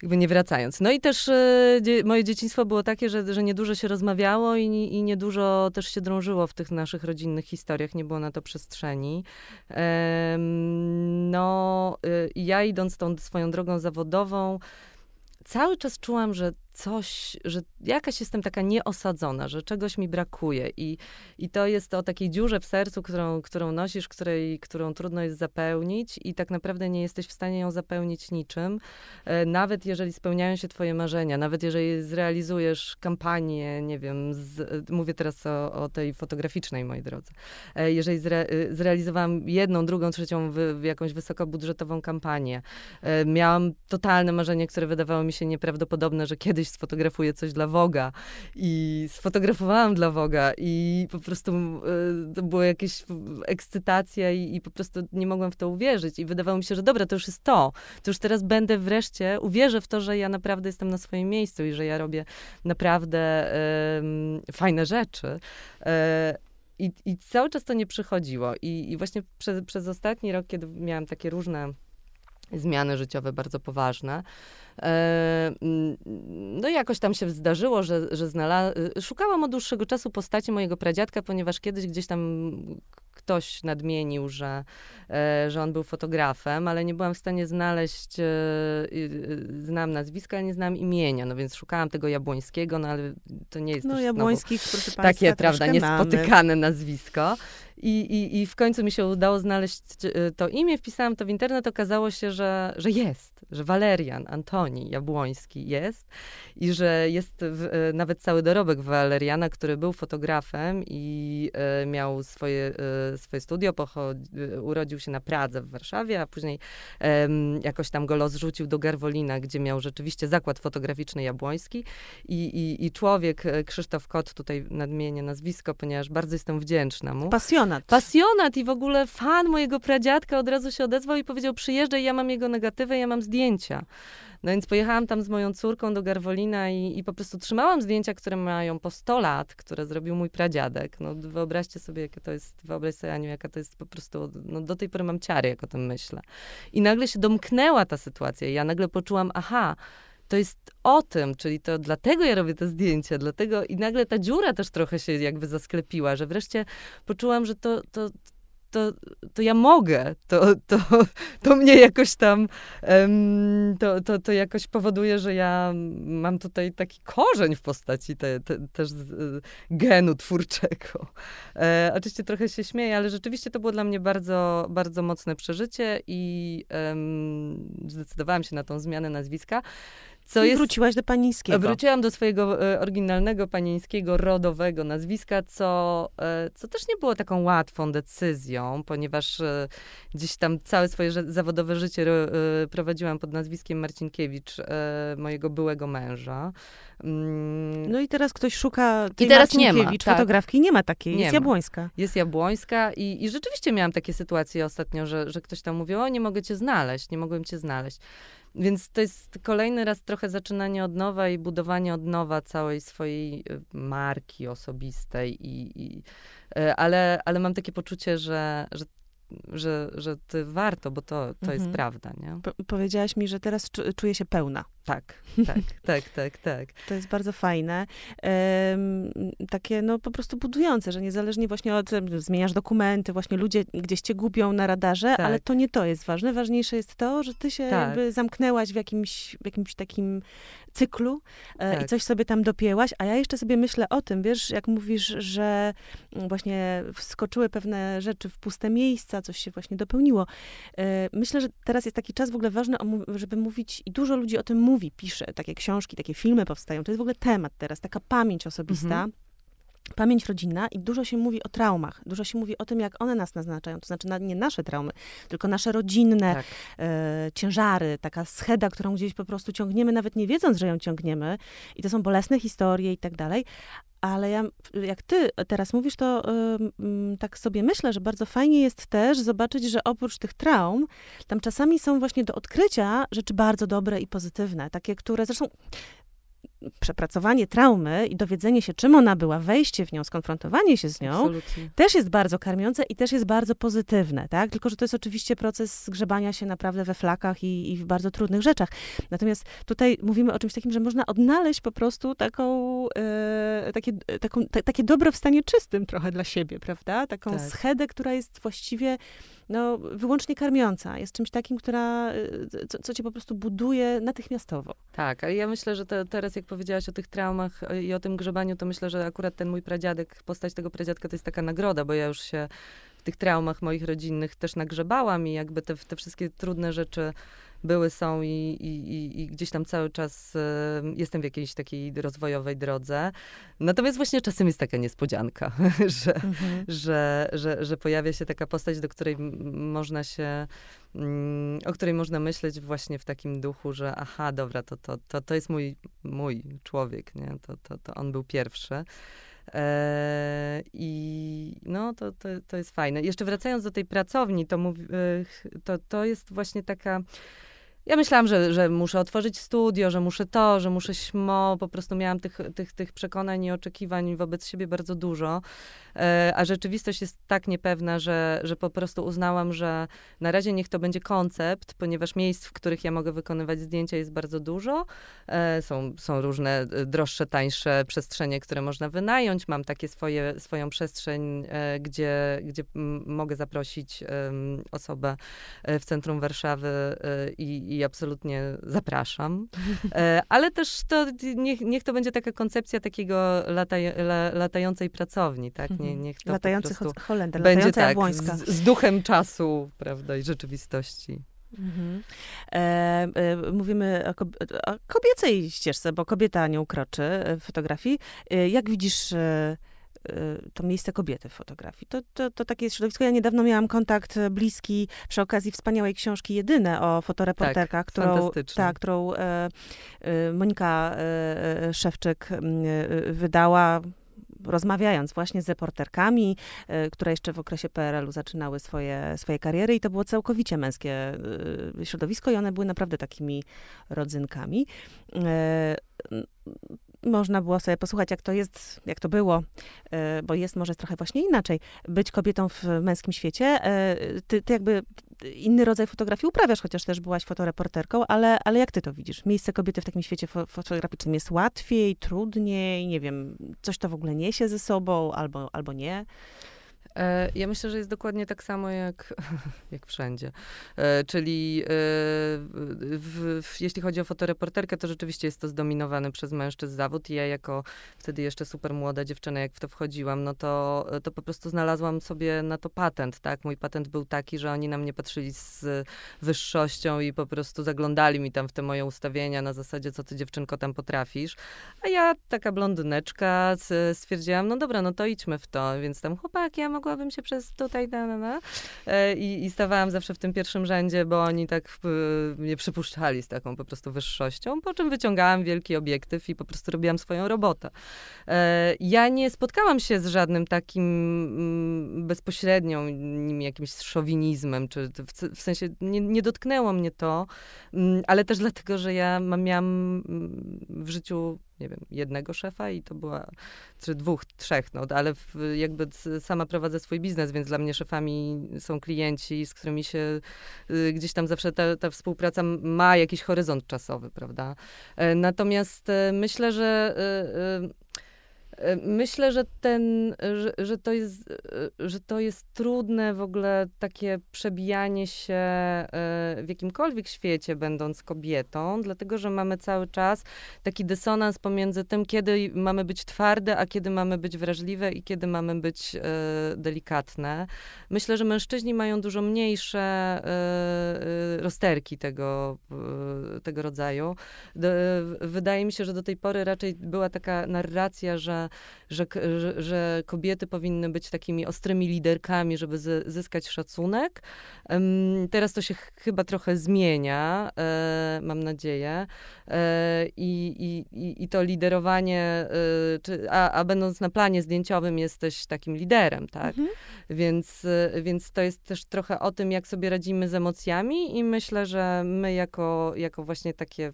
jakby nie wracając. No i też dzie moje dzieciństwo było takie, że, że niedużo się rozmawiało i, i niedużo też się drążyło w tych naszych rodzinnych historiach, nie było na to przestrzeni. No, ja idąc tą swoją drogą zawodową, cały czas czułam, że coś, że jakaś jestem taka nieosadzona, że czegoś mi brakuje i, i to jest o takiej dziurze w sercu, którą, którą nosisz, której, którą trudno jest zapełnić i tak naprawdę nie jesteś w stanie ją zapełnić niczym, e, nawet jeżeli spełniają się twoje marzenia, nawet jeżeli zrealizujesz kampanię, nie wiem, z, mówię teraz o, o, tej fotograficznej, moi drodzy, e, jeżeli zre, e, zrealizowałam jedną, drugą, trzecią w, w jakąś wysokobudżetową kampanię, miałam totalne marzenie, które wydawało mi się nieprawdopodobne, że kiedyś sfotografuję coś dla Woga i sfotografowałam dla Woga i po prostu y, to była jakaś ekscytacja i, i, po prostu nie mogłam w to uwierzyć i wydawało mi się, że dobra, to już jest to, to już teraz będę wreszcie, uwierzę w to, że ja naprawdę jestem na swoim miejscu i że ja robię naprawdę y, fajne rzeczy. Y, i, I cały czas to nie przychodziło. I, i właśnie przez, przez ostatni rok, kiedy miałam takie różne zmiany życiowe bardzo poważne. E, mm, no i jakoś tam się zdarzyło, że, że znalazłam, szukałam od dłuższego czasu postaci mojego pradziadka, ponieważ kiedyś gdzieś tam ktoś nadmienił, że, e, że on był fotografem, ale nie byłam w stanie znaleźć, e, znam nazwiska, ale nie znam imienia, no więc szukałam tego Jabłońskiego, no ale to nie jest no, Jabłońskich, proszę Państwa, takie, prawda, niespotykane mamy. nazwisko. I, i, I w końcu mi się udało znaleźć e, to imię, wpisałam to w internet, okazało się, że, że jest, że Walerian Antoni Jabłoński jest i że jest w, nawet cały dorobek Waleriana, który był fotografem i e, miał swoje swoje studio, urodził się na Pradze w Warszawie, a później um, jakoś tam go los rzucił do Garwolina, gdzie miał rzeczywiście zakład fotograficzny jabłoński i, i, i człowiek, e, Krzysztof Kot, tutaj nadmienię nazwisko, ponieważ bardzo jestem wdzięczna mu. Pasjonat. Pasjonat i w ogóle fan mojego pradziadka od razu się odezwał i powiedział, przyjeżdżaj, ja mam jego negatywę, ja mam zdjęcia. No więc pojechałam tam z moją córką do Garwolina i, i po prostu trzymałam zdjęcia, które mają po 100 lat, które zrobił mój pradziadek. No wyobraźcie sobie, jakie to jest, wyobraź sobie, Aniu, jaka to jest po prostu, no do tej pory mam ciary, jak o tym myślę. I nagle się domknęła ta sytuacja ja nagle poczułam, aha, to jest o tym, czyli to dlatego ja robię te zdjęcia, dlatego i nagle ta dziura też trochę się jakby zasklepiła, że wreszcie poczułam, że to, to, to, to ja mogę, to, to, to mnie jakoś tam, to, to, to jakoś powoduje, że ja mam tutaj taki korzeń w postaci te, te, też genu twórczego. E, oczywiście trochę się śmieję, ale rzeczywiście to było dla mnie bardzo, bardzo mocne przeżycie i um, zdecydowałam się na tą zmianę nazwiska. Co I jest, wróciłaś do Panińskiego. Wróciłam do swojego e, oryginalnego Panińskiego, rodowego nazwiska, co, e, co też nie było taką łatwą decyzją, ponieważ e, gdzieś tam całe swoje zawodowe życie prowadziłam pod nazwiskiem Marcinkiewicz, mojego byłego męża. Mm. No i teraz ktoś szuka tej I teraz nie ma, tak. fotografki, nie ma takiej, nie jest ma. Jabłońska. Jest Jabłońska i, i rzeczywiście miałam takie sytuacje ostatnio, że, że ktoś tam mówił, o nie mogę cię znaleźć, nie mogłem cię znaleźć. Więc to jest kolejny raz trochę zaczynanie od nowa i budowanie od nowa całej swojej y, marki osobistej. I, i, y, ale, ale mam takie poczucie, że, że że, że ty warto, bo to, to mhm. jest prawda, nie? Po powiedziałaś mi, że teraz czuję się pełna. Tak, tak, tak, tak, tak. To jest bardzo fajne. Um, takie, no, po prostu budujące, że niezależnie właśnie od, zmieniasz dokumenty, właśnie ludzie gdzieś cię gubią na radarze, tak. ale to nie to jest ważne. Ważniejsze jest to, że ty się tak. jakby zamknęłaś w jakimś, w jakimś takim cyklu e, tak. i coś sobie tam dopięłaś, a ja jeszcze sobie myślę o tym, wiesz, jak mówisz, że właśnie wskoczyły pewne rzeczy w puste miejsca, coś się właśnie dopełniło. E, myślę, że teraz jest taki czas w ogóle ważny, żeby mówić i dużo ludzi o tym mówi, mówi, pisze, takie książki, takie filmy powstają. To jest w ogóle temat teraz, taka pamięć osobista. Mhm pamięć rodzinna i dużo się mówi o traumach, dużo się mówi o tym, jak one nas naznaczają, to znaczy na, nie nasze traumy, tylko nasze rodzinne tak. e, ciężary, taka scheda, którą gdzieś po prostu ciągniemy, nawet nie wiedząc, że ją ciągniemy. I to są bolesne historie i tak dalej, ale ja, jak ty teraz mówisz, to tak sobie myślę, że bardzo fajnie jest też zobaczyć, że oprócz tych traum, tam czasami są właśnie do odkrycia rzeczy bardzo dobre i pozytywne, takie, które zresztą przepracowanie traumy i dowiedzenie się, czym ona była, wejście w nią, skonfrontowanie się z nią, Absolutnie. też jest bardzo karmiące i też jest bardzo pozytywne, tak? Tylko, że to jest oczywiście proces zgrzebania się naprawdę we flakach i, i w bardzo trudnych rzeczach. Natomiast tutaj mówimy o czymś takim, że można odnaleźć po prostu taką, e, takie, taką, t- takie dobro w stanie czystym trochę dla siebie, prawda? Taką tak. schedę, która jest właściwie no, wyłącznie karmiąca. Jest czymś takim, która, e, co, co cię po prostu buduje natychmiastowo. Tak, ale ja myślę, że to, teraz jak jak powiedziałaś o tych traumach e, i o tym grzebaniu, to myślę, że akurat ten mój pradziadek, postać tego pradziadka to jest taka nagroda, bo ja już się w tych traumach moich rodzinnych też nagrzebałam i jakby te, te wszystkie trudne rzeczy były, są i, i, i gdzieś tam cały czas jestem w jakiejś takiej rozwojowej drodze. Natomiast właśnie czasem jest taka niespodzianka, że, mhm. że, że, że pojawia się taka postać, do której można się, mm, o której można myśleć właśnie w takim duchu, że aha, dobra, to, to, to, to jest mój, mój człowiek, nie? To, to, to on był pierwszy. E, I no, to, to, to jest fajne. Jeszcze wracając do tej pracowni, to, mów, to, to jest właśnie taka ja myślałam, że, że muszę otworzyć studio, że muszę to, że muszę śmo. Po prostu miałam tych, tych, tych przekonań i oczekiwań wobec siebie bardzo dużo. E, a rzeczywistość jest tak niepewna, że, że po prostu uznałam, że na razie niech to będzie koncept, ponieważ miejsc, w których ja mogę wykonywać zdjęcia jest bardzo dużo. E, są, są różne e, droższe, tańsze przestrzenie, które można wynająć. Mam takie swoje, swoją przestrzeń, e, gdzie, gdzie mogę zaprosić osobę e, w centrum Warszawy e, i i absolutnie zapraszam. E, ale też to niech, niech to będzie taka koncepcja takiego lataj, la, latającej pracowni, tak? Nie, mhm. niech to Latający Holender, będzie tak, z, z, duchem czasu, prawda, i rzeczywistości. Mhm. E, e, mówimy o, o, kobiecej ścieżce, bo kobieta nie ukroczy w fotografii. E, jak widzisz e, to miejsce kobiety w fotografii. To, to, to takie jest środowisko. Ja niedawno miałam kontakt bliski przy okazji wspaniałej książki Jedyne o fotoreporterkach, tak, którą, ta, którą e, e, Monika e, Szewczyk wydała rozmawiając właśnie z reporterkami, które jeszcze w okresie PRL-u zaczynały swoje, swoje kariery i to było całkowicie męskie środowisko i one były naprawdę takimi rodzynkami można było sobie posłuchać, jak to jest, jak to było, e, bo jest może trochę właśnie inaczej, być kobietą w męskim świecie. E, ty, ty jakby inny rodzaj fotografii uprawiasz, chociaż też byłaś fotoreporterką, ale, ale jak ty to widzisz? Miejsce kobiety w takim świecie fotograficznym jest łatwiej, trudniej, nie wiem, coś to w ogóle niesie ze sobą, albo, albo nie? E, ja myślę, że jest dokładnie tak samo jak, jak wszędzie. E, czyli e, w, w, jeśli chodzi o fotoreporterkę, to rzeczywiście jest to zdominowany przez mężczyzn zawód i ja jako wtedy jeszcze super młoda dziewczyna, jak w to wchodziłam, no to, to po prostu znalazłam sobie na to patent, tak? Mój patent był taki, że oni na mnie patrzyli z wyższością i po prostu zaglądali mi tam w te moje ustawienia na zasadzie, co ty dziewczynko tam potrafisz. A ja, taka blondyneczka, stwierdziłam, no dobra, no to idźmy w to. Więc tam, chłopak, ja mogę mogłabym się przez tutaj, na, na, na. E, I, I stawałam zawsze w tym pierwszym rzędzie, bo oni tak mnie przypuszczali z taką po prostu wyższością, po czym wyciągałam wielki obiektyw i po prostu robiłam swoją robotę. E, ja nie spotkałam się z żadnym takim mm, bezpośrednią jakimś szowinizmem, czy w, w sensie nie, nie, dotknęło mnie to, mm, ale też dlatego, że ja miałam mm, w życiu nie wiem, jednego szefa i to była, czy dwóch, trzech, no, ale w, jakby sama prowadzę swój biznes, więc dla mnie szefami są klienci, z którymi się y, gdzieś tam zawsze ta, ta współpraca ma jakiś horyzont czasowy, prawda? E, natomiast e, myślę, że y, y, E, myślę, że ten, że, że, to jest, e, że to jest trudne w ogóle takie przebijanie się e, w jakimkolwiek świecie, będąc kobietą, dlatego że mamy cały czas taki dysonans pomiędzy tym, kiedy mamy być twarde, a kiedy mamy być wrażliwe i kiedy mamy być delikatne. Myślę, że mężczyźni mają dużo mniejsze rozterki tego, tego rodzaju. Wydaje mi się, że do tej pory raczej była taka narracja, że że, że, że, kobiety powinny być takimi ostrymi liderkami, żeby zyskać szacunek. Teraz to się chyba trochę zmienia, e, mam nadzieję. E, I, i, i to liderowanie, e, a, a będąc na planie zdjęciowym, jesteś takim liderem, tak? Mhm. Więc, więc to jest też trochę o tym, jak sobie radzimy z emocjami i myślę, że my jako, jako właśnie takie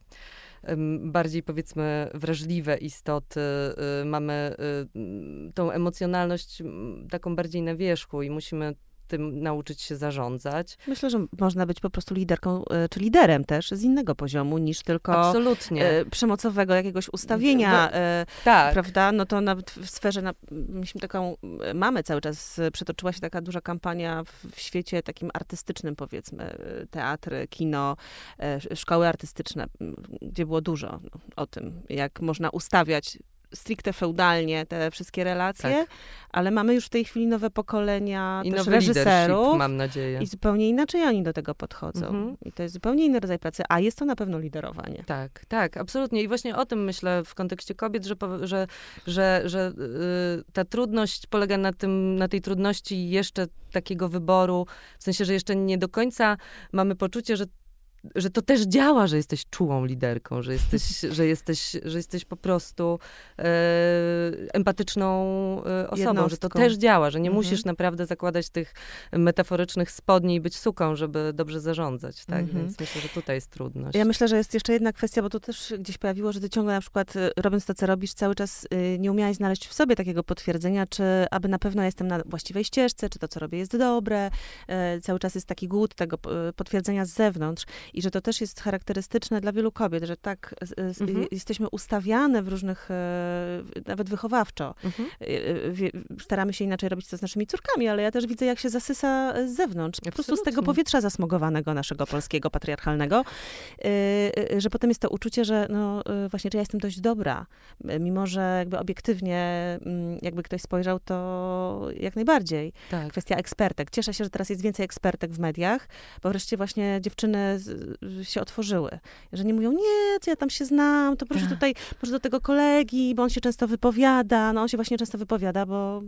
bardziej powiedzmy wrażliwe istoty, y, mamy y, tą emocjonalność taką bardziej na wierzchu i musimy tym nauczyć się zarządzać. Myślę, że można być po prostu liderką, e, czy liderem też z innego poziomu niż tylko Absolutnie. e, przemocowego jakiegoś ustawienia, e, tak. prawda? No to nawet w sferze, na, myśmy taką, mamy cały czas, przetoczyła się taka duża kampania w, w świecie takim artystycznym, powiedzmy, teatry, kino, sz- szkoły artystyczne, gdzie było dużo o tym, jak można ustawiać stricte feudalnie te wszystkie relacje, Tak. ale mamy już w tej chwili nowe pokolenia I też reżyserów. mam nadzieję. I zupełnie inaczej oni do tego podchodzą. Mhm. I to jest zupełnie inny rodzaj pracy, a jest to na pewno liderowanie. Tak, tak, absolutnie. I właśnie o tym myślę w kontekście kobiet, że, że, że, że y, ta trudność polega na, tym, na tej trudności jeszcze takiego wyboru, w sensie, że jeszcze nie do końca mamy poczucie, że że to też działa, że jesteś czułą liderką, że jesteś, że jesteś, że jesteś po prostu e, empatyczną e, osobą, że to też działa, że nie Mhm. musisz naprawdę zakładać tych metaforycznych spodni i być suką, żeby dobrze zarządzać, tak? Mhm. Więc myślę, że tutaj jest trudność. Ja myślę, że jest jeszcze jedna kwestia, bo to też gdzieś pojawiło, że ty ciągle na przykład y, robiąc to, co robisz, cały czas y, nie umiałaś znaleźć w sobie takiego potwierdzenia, czy aby na pewno jestem na właściwej ścieżce, czy to, co robię, jest dobre. Y, Cały czas jest taki głód tego potwierdzenia z zewnątrz i że to też jest charakterystyczne dla wielu kobiet, że tak Mhm. jesteśmy ustawiane w różnych, y, nawet wychowawczo, Mhm. Y, wie- staramy się inaczej robić to z naszymi córkami, ale ja też widzę, jak się zasysa z zewnątrz. Po prostu z tego Absolutnie. powietrza zasmogowanego naszego polskiego, patriarchalnego, że potem jest to uczucie, że no właśnie, czy ja jestem dość dobra, mimo że jakby obiektywnie, mm, jakby ktoś spojrzał, to jak najbardziej. Tak. Kwestia ekspertek. Cieszę się, że teraz jest więcej ekspertek w mediach, bo wreszcie właśnie dziewczyny się otworzyły. Że nie mówią, nie, to ja tam się znam, to proszę Tak. tutaj, proszę do tego kolegi, bo on się często wypowiada. No on się właśnie często wypowiada, bo,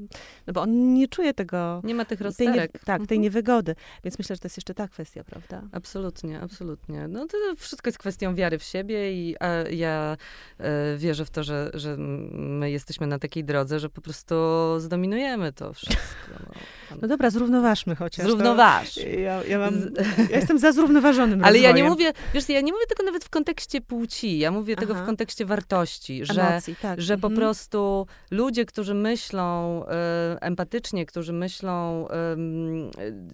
no bo on nie czuje tego, Nie ma tych tej, rozterek. tak, tej Mhm. niewygody. Więc myślę, że to jest jeszcze ta kwestia, prawda? Absolutnie, absolutnie. No to wszystko jest kwestią wiary w siebie i a ja e, wierzę w to, że, że my jesteśmy na takiej drodze, że po prostu zdominujemy to wszystko. No. No dobra, zrównoważmy chociaż. Zrównoważ. To, ja, ja, mam, ja jestem za zrównoważonym Ale ja nie mówię, wiesz, ja nie mówię tego nawet w kontekście płci, ja mówię tego Aha. w kontekście wartości, że Emocji, tak. że po Mhm. prostu ludzie, którzy myślą e, empatycznie, którzy myślą, e,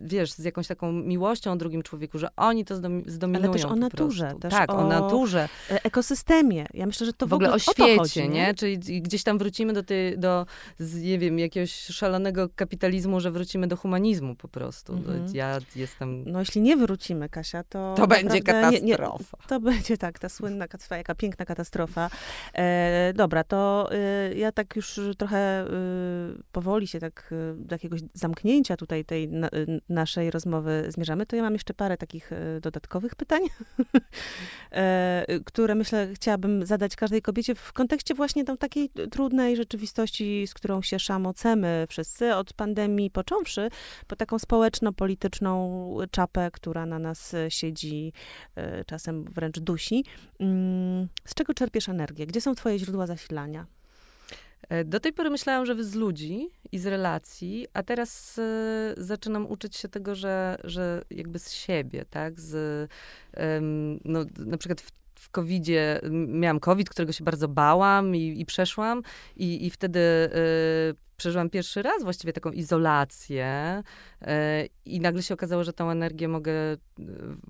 wiesz, z jakąś taką miłością o drugim człowieku, że oni to zdomi- zdominują też o po naturze, też tak, o... o- naturze. E, ekosystemie. Ja myślę, że to w ogóle o świecie, chodzi, nie? Czyli i gdzieś tam wrócimy do, tej, do z, nie wiem, jakiegoś szalonego kapitalizmu, że wrócimy do humanizmu po prostu. Mhm. Ja jestem... No jeśli nie wrócimy, Kasia, to... To będzie naprawdę nie- nie- katastrofa. to będzie tak, ta słynna, kat- jaka piękna katastrofa. E, dobra, to e, ja tak już trochę e, powoli się tak e, do jakiegoś zamknięcia tutaj tej na, naszej rozmowy zmierzamy, to ja mam jeszcze parę takich dodatkowych pytań, e, które myślę chciałabym zadać każdej kobiecie w kontekście właśnie tam takiej trudnej rzeczywistości, z którą się szamocemy wszyscy, od pandemii począwszy, po taką społeczno-polityczną czapę, która na nas siedzi, e, czasem wręcz dusi. Mm, Z czego czerpiesz energię? Gdzie są twoje źródła zasilania? E, Do tej pory myślałam, że z ludzi i z relacji, a teraz e, zaczynam uczyć się tego, że, że jakby z siebie, tak? Z, no, na przykład w, w COVID-zie miałam COVID, którego się bardzo bałam i, i przeszłam i, i wtedy e, przeżyłam pierwszy raz właściwie taką izolację e, i nagle się okazało, że tą energię mogę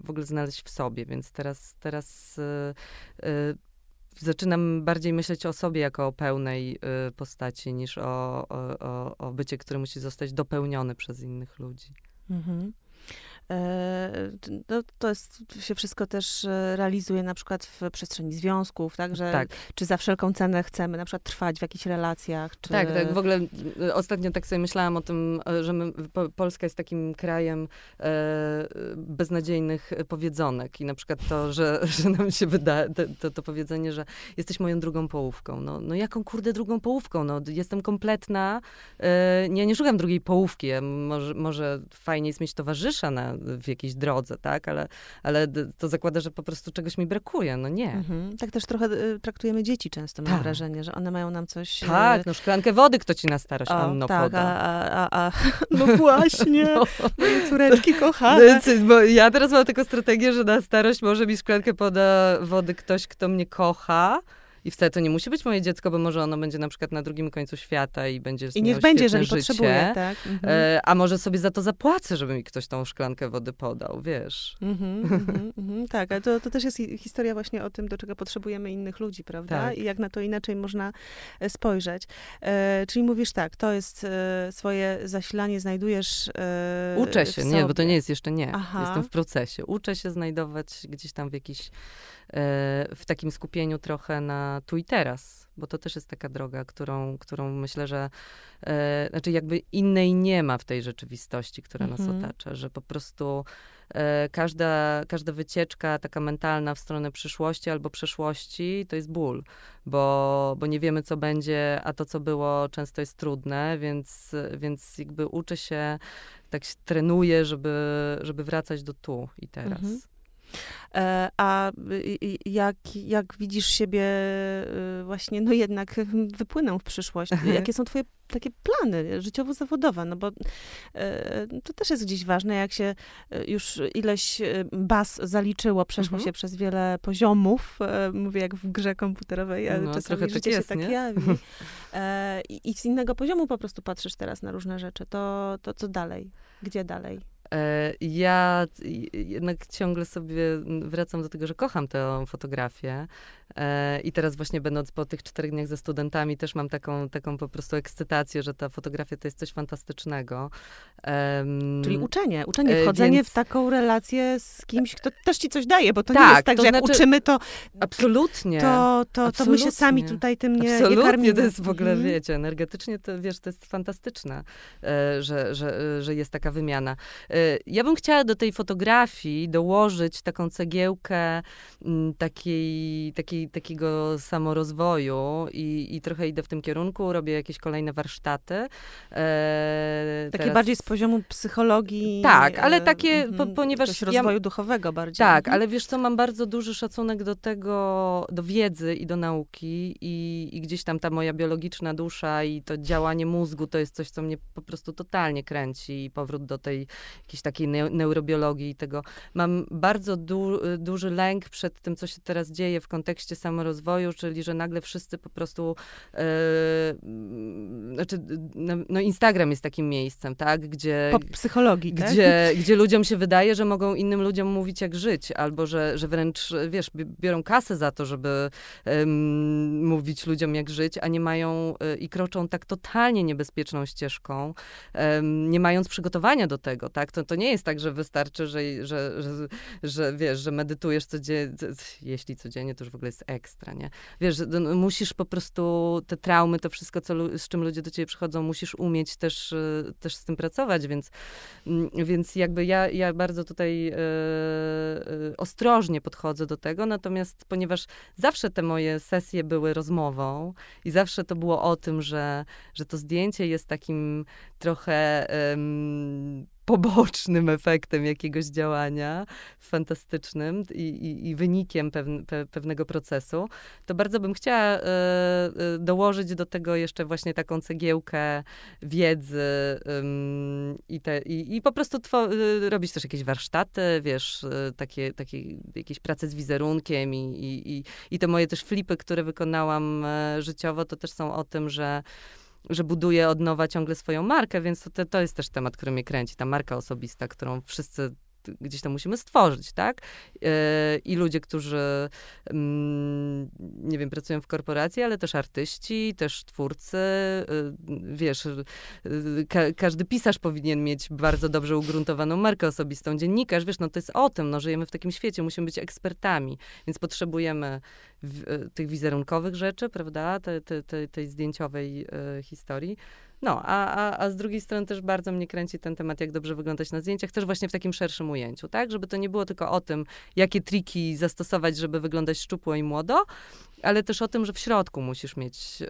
w ogóle znaleźć w sobie, więc teraz, teraz e, e, zaczynam bardziej myśleć o sobie jako o pełnej postaci, niż o, o, o, o bycie, które musi zostać dopełnione przez innych ludzi. Mhm. E, no, to jest, się wszystko też e, realizuje na przykład w przestrzeni związków, tak? Że, Tak. Czy za wszelką cenę chcemy na przykład trwać w jakichś relacjach? Czy... Tak, tak. W ogóle ostatnio tak sobie myślałam o tym, y, że my, po, Polska jest takim krajem e, beznadziejnych powiedzonek i na przykład to, że, że nam się wyda to, to, to powiedzenie, że jesteś moją drugą połówką. No, no jaką kurde drugą połówką? No, jestem kompletna. E, ja nie szukam drugiej połówki. Ja może, może fajnie jest mieć towarzysza na, w jakiejś drodze, tak? Ale, ale to zakłada, że po prostu czegoś mi brakuje. No nie. Mhm. Tak też trochę e, traktujemy dzieci często, mam Tak. wrażenie, że one mają nam coś... e, Tak, no szklankę wody kto ci na starość, o, Anno, tak, poda. a, a, a, a, no właśnie, No. moje córeczki kochane. Więc, bo ja teraz mam taką strategię, że na starość może mi szklankę poda wody ktoś, kto mnie kocha I wcale to nie musi być moje dziecko, bo może ono będzie na przykład na drugim końcu świata i będzie I niech będzie, jeżeli życie, potrzebuje, tak? Mhm. E, a może sobie za to zapłacę, żeby mi ktoś tą szklankę wody podał, wiesz. Mhm, mhm, mhm, tak, ale to, to też jest historia właśnie o tym, do czego potrzebujemy innych ludzi, prawda? Tak. I jak na to inaczej można e, spojrzeć. E, czyli mówisz tak, to jest e, swoje zasilanie, znajdujesz e, Uczę się, nie, bo to nie jest jeszcze nie. Aha. Jestem w procesie. Uczę się znajdować gdzieś tam w jakiś E, w takim skupieniu trochę na tu i teraz, bo to też jest taka droga, którą, którą myślę, że e, znaczy jakby innej nie ma w tej rzeczywistości, która nas mhm. otacza, że po prostu e, każda, każda wycieczka taka mentalna w stronę przyszłości albo przeszłości to jest ból, bo, bo nie wiemy, co będzie, a to, co było, często jest trudne, więc, więc jakby uczę się, tak się trenuję, żeby, żeby wracać do tu i teraz. Mhm. E, a jak, jak widzisz siebie y, właśnie, no jednak wypłyną w przyszłość? Jakie są twoje takie plany życiowo-zawodowe? No bo e, to też jest gdzieś ważne, jak się e, już ileś baz zaliczyło, przeszło mhm. się przez wiele poziomów, mówię jak w grze komputerowej, ale no, czasami tak życie tak jest, się tak nie? jawi. I z innego poziomu po prostu patrzysz teraz na różne rzeczy. To, to co dalej? Gdzie dalej? E, ja jednak ciągle sobie wracam do tego, że kocham tę fotografię. E, I teraz właśnie będąc po tych czterech dniach ze studentami, też mam taką, taką po prostu ekscytację, że ta fotografia to jest coś fantastycznego. Czyli uczenie, uczenie, e, wchodzenie Więc... w taką relację z kimś, kto też ci coś daje, bo to tak, nie jest tak, że jak znaczy... uczymy, to absolutnie, to, to, absolutnie. to my się sami tutaj tym nie, absolutnie, nie karmimy. to jest w ogóle, mm. wiecie, energetycznie to, wiesz, to jest fantastyczne, że, że, że jest taka wymiana. Ja bym chciała do tej fotografii dołożyć taką cegiełkę mm, takiej, takiego samorozwoju i, i trochę idę w tym kierunku, robię jakieś kolejne warsztaty. E, takie teraz... bardziej z poziomu psychologii. Tak, ale takie, po, mhm, ponieważ... rozwoju ja, duchowego bardziej. Tak, mhm. ale wiesz co, mam bardzo duży szacunek do tego, do wiedzy i do nauki i, i gdzieś tam ta moja biologiczna dusza i to działanie mózgu to jest coś, co mnie po prostu totalnie kręci i powrót do tej jakiejś takiej neurobiologii i tego. Mam bardzo du duży lęk przed tym, co się teraz dzieje w kontekście samorozwoju, czyli że nagle wszyscy po prostu, e, znaczy, no, no, Instagram jest takim miejscem, tak, gdzie... Po psychologii, tak? gdzie, tak? gdzie ludziom się wydaje, że mogą innym ludziom mówić, jak żyć, albo że, że wręcz, wiesz, biorą kasę za to, żeby um, mówić ludziom, jak żyć, a nie mają y, i kroczą tak totalnie niebezpieczną ścieżką, nie mając przygotowania do tego, tak, to, to nie jest tak, że wystarczy, że, że, że, że wiesz, że medytujesz codziennie, jeśli codziennie, to już w ogóle jest ekstra, nie? Wiesz, musisz po prostu te traumy, to wszystko, co, z czym ludzie do ciebie przychodzą, musisz umieć też, e, też z tym pracować, więc, mm, więc jakby ja, ja bardzo tutaj e, e, ostrożnie podchodzę do tego, natomiast ponieważ zawsze te moje sesje były rozmową i zawsze to było o tym, że, że to zdjęcie jest takim trochę pobocznym efektem jakiegoś działania fantastycznym i, i, i wynikiem pewne, pe, pewnego procesu, to bardzo bym chciała e, e, dołożyć do tego jeszcze właśnie taką cegiełkę wiedzy i, te, i, i po prostu e, robić też jakieś warsztaty, wiesz, takie, takie jakieś prace z wizerunkiem i, i, i, i te moje też flipy, które wykonałam życiowo, to też są o tym, że że buduje od nowa ciągle swoją markę, więc to, to jest też temat, który mnie kręci. Ta marka osobista, którą wszyscy gdzieś tam musimy stworzyć, tak? E, I ludzie, którzy, mm, nie wiem, pracują w korporacji, ale też artyści, też twórcy, e, wiesz, e, ka każdy pisarz powinien mieć bardzo dobrze ugruntowaną markę osobistą. Dziennikarz, wiesz, no to jest o tym, no żyjemy w takim świecie, musimy być ekspertami, więc potrzebujemy tych wizerunkowych rzeczy, prawda, tej, te, tej zdjęciowej historii, no, a, a, a z drugiej strony też bardzo mnie kręci ten temat, jak dobrze wyglądać na zdjęciach, też właśnie w takim szerszym ujęciu, tak? Żeby to nie było tylko o tym, jakie triki zastosować, żeby wyglądać szczupło i młodo, ale też o tym, że w środku musisz mieć y,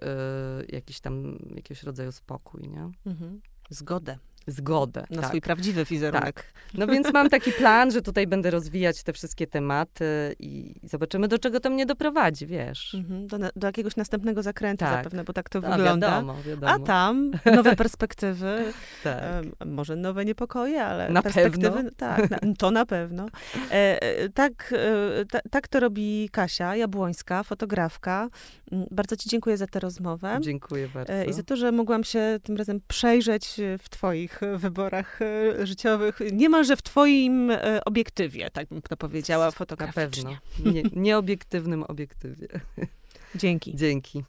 jakiś tam, jakiegoś rodzaju spokój, nie? Mhm. Zgodę. Zgodę. Na tak. swój prawdziwy wizerunek. Tak. No więc mam taki plan, że tutaj będę rozwijać te wszystkie tematy i zobaczymy, do czego to mnie doprowadzi, wiesz. Mhm, do, do jakiegoś następnego zakrętu Tak. zapewne, bo tak to No, wygląda. wiadomo, wiadomo. A tam nowe perspektywy, tak. em, może nowe niepokoje, ale Na perspektywy, pewno. tak, na, to na pewno. E, e, tak, e, ta, tak to robi Kasia Jabłońska, fotografka. Mm, Bardzo ci dziękuję za tę rozmowę. Dziękuję bardzo. E, I za to, że mogłam się tym razem przejrzeć e, w Twoich e, wyborach e, życiowych, niemalże w Twoim e, obiektywie, tak bym to powiedziała, Na fotograficznie. pewno. Nie, nieobiektywnym obiektywie. Dzięki. Dzięki.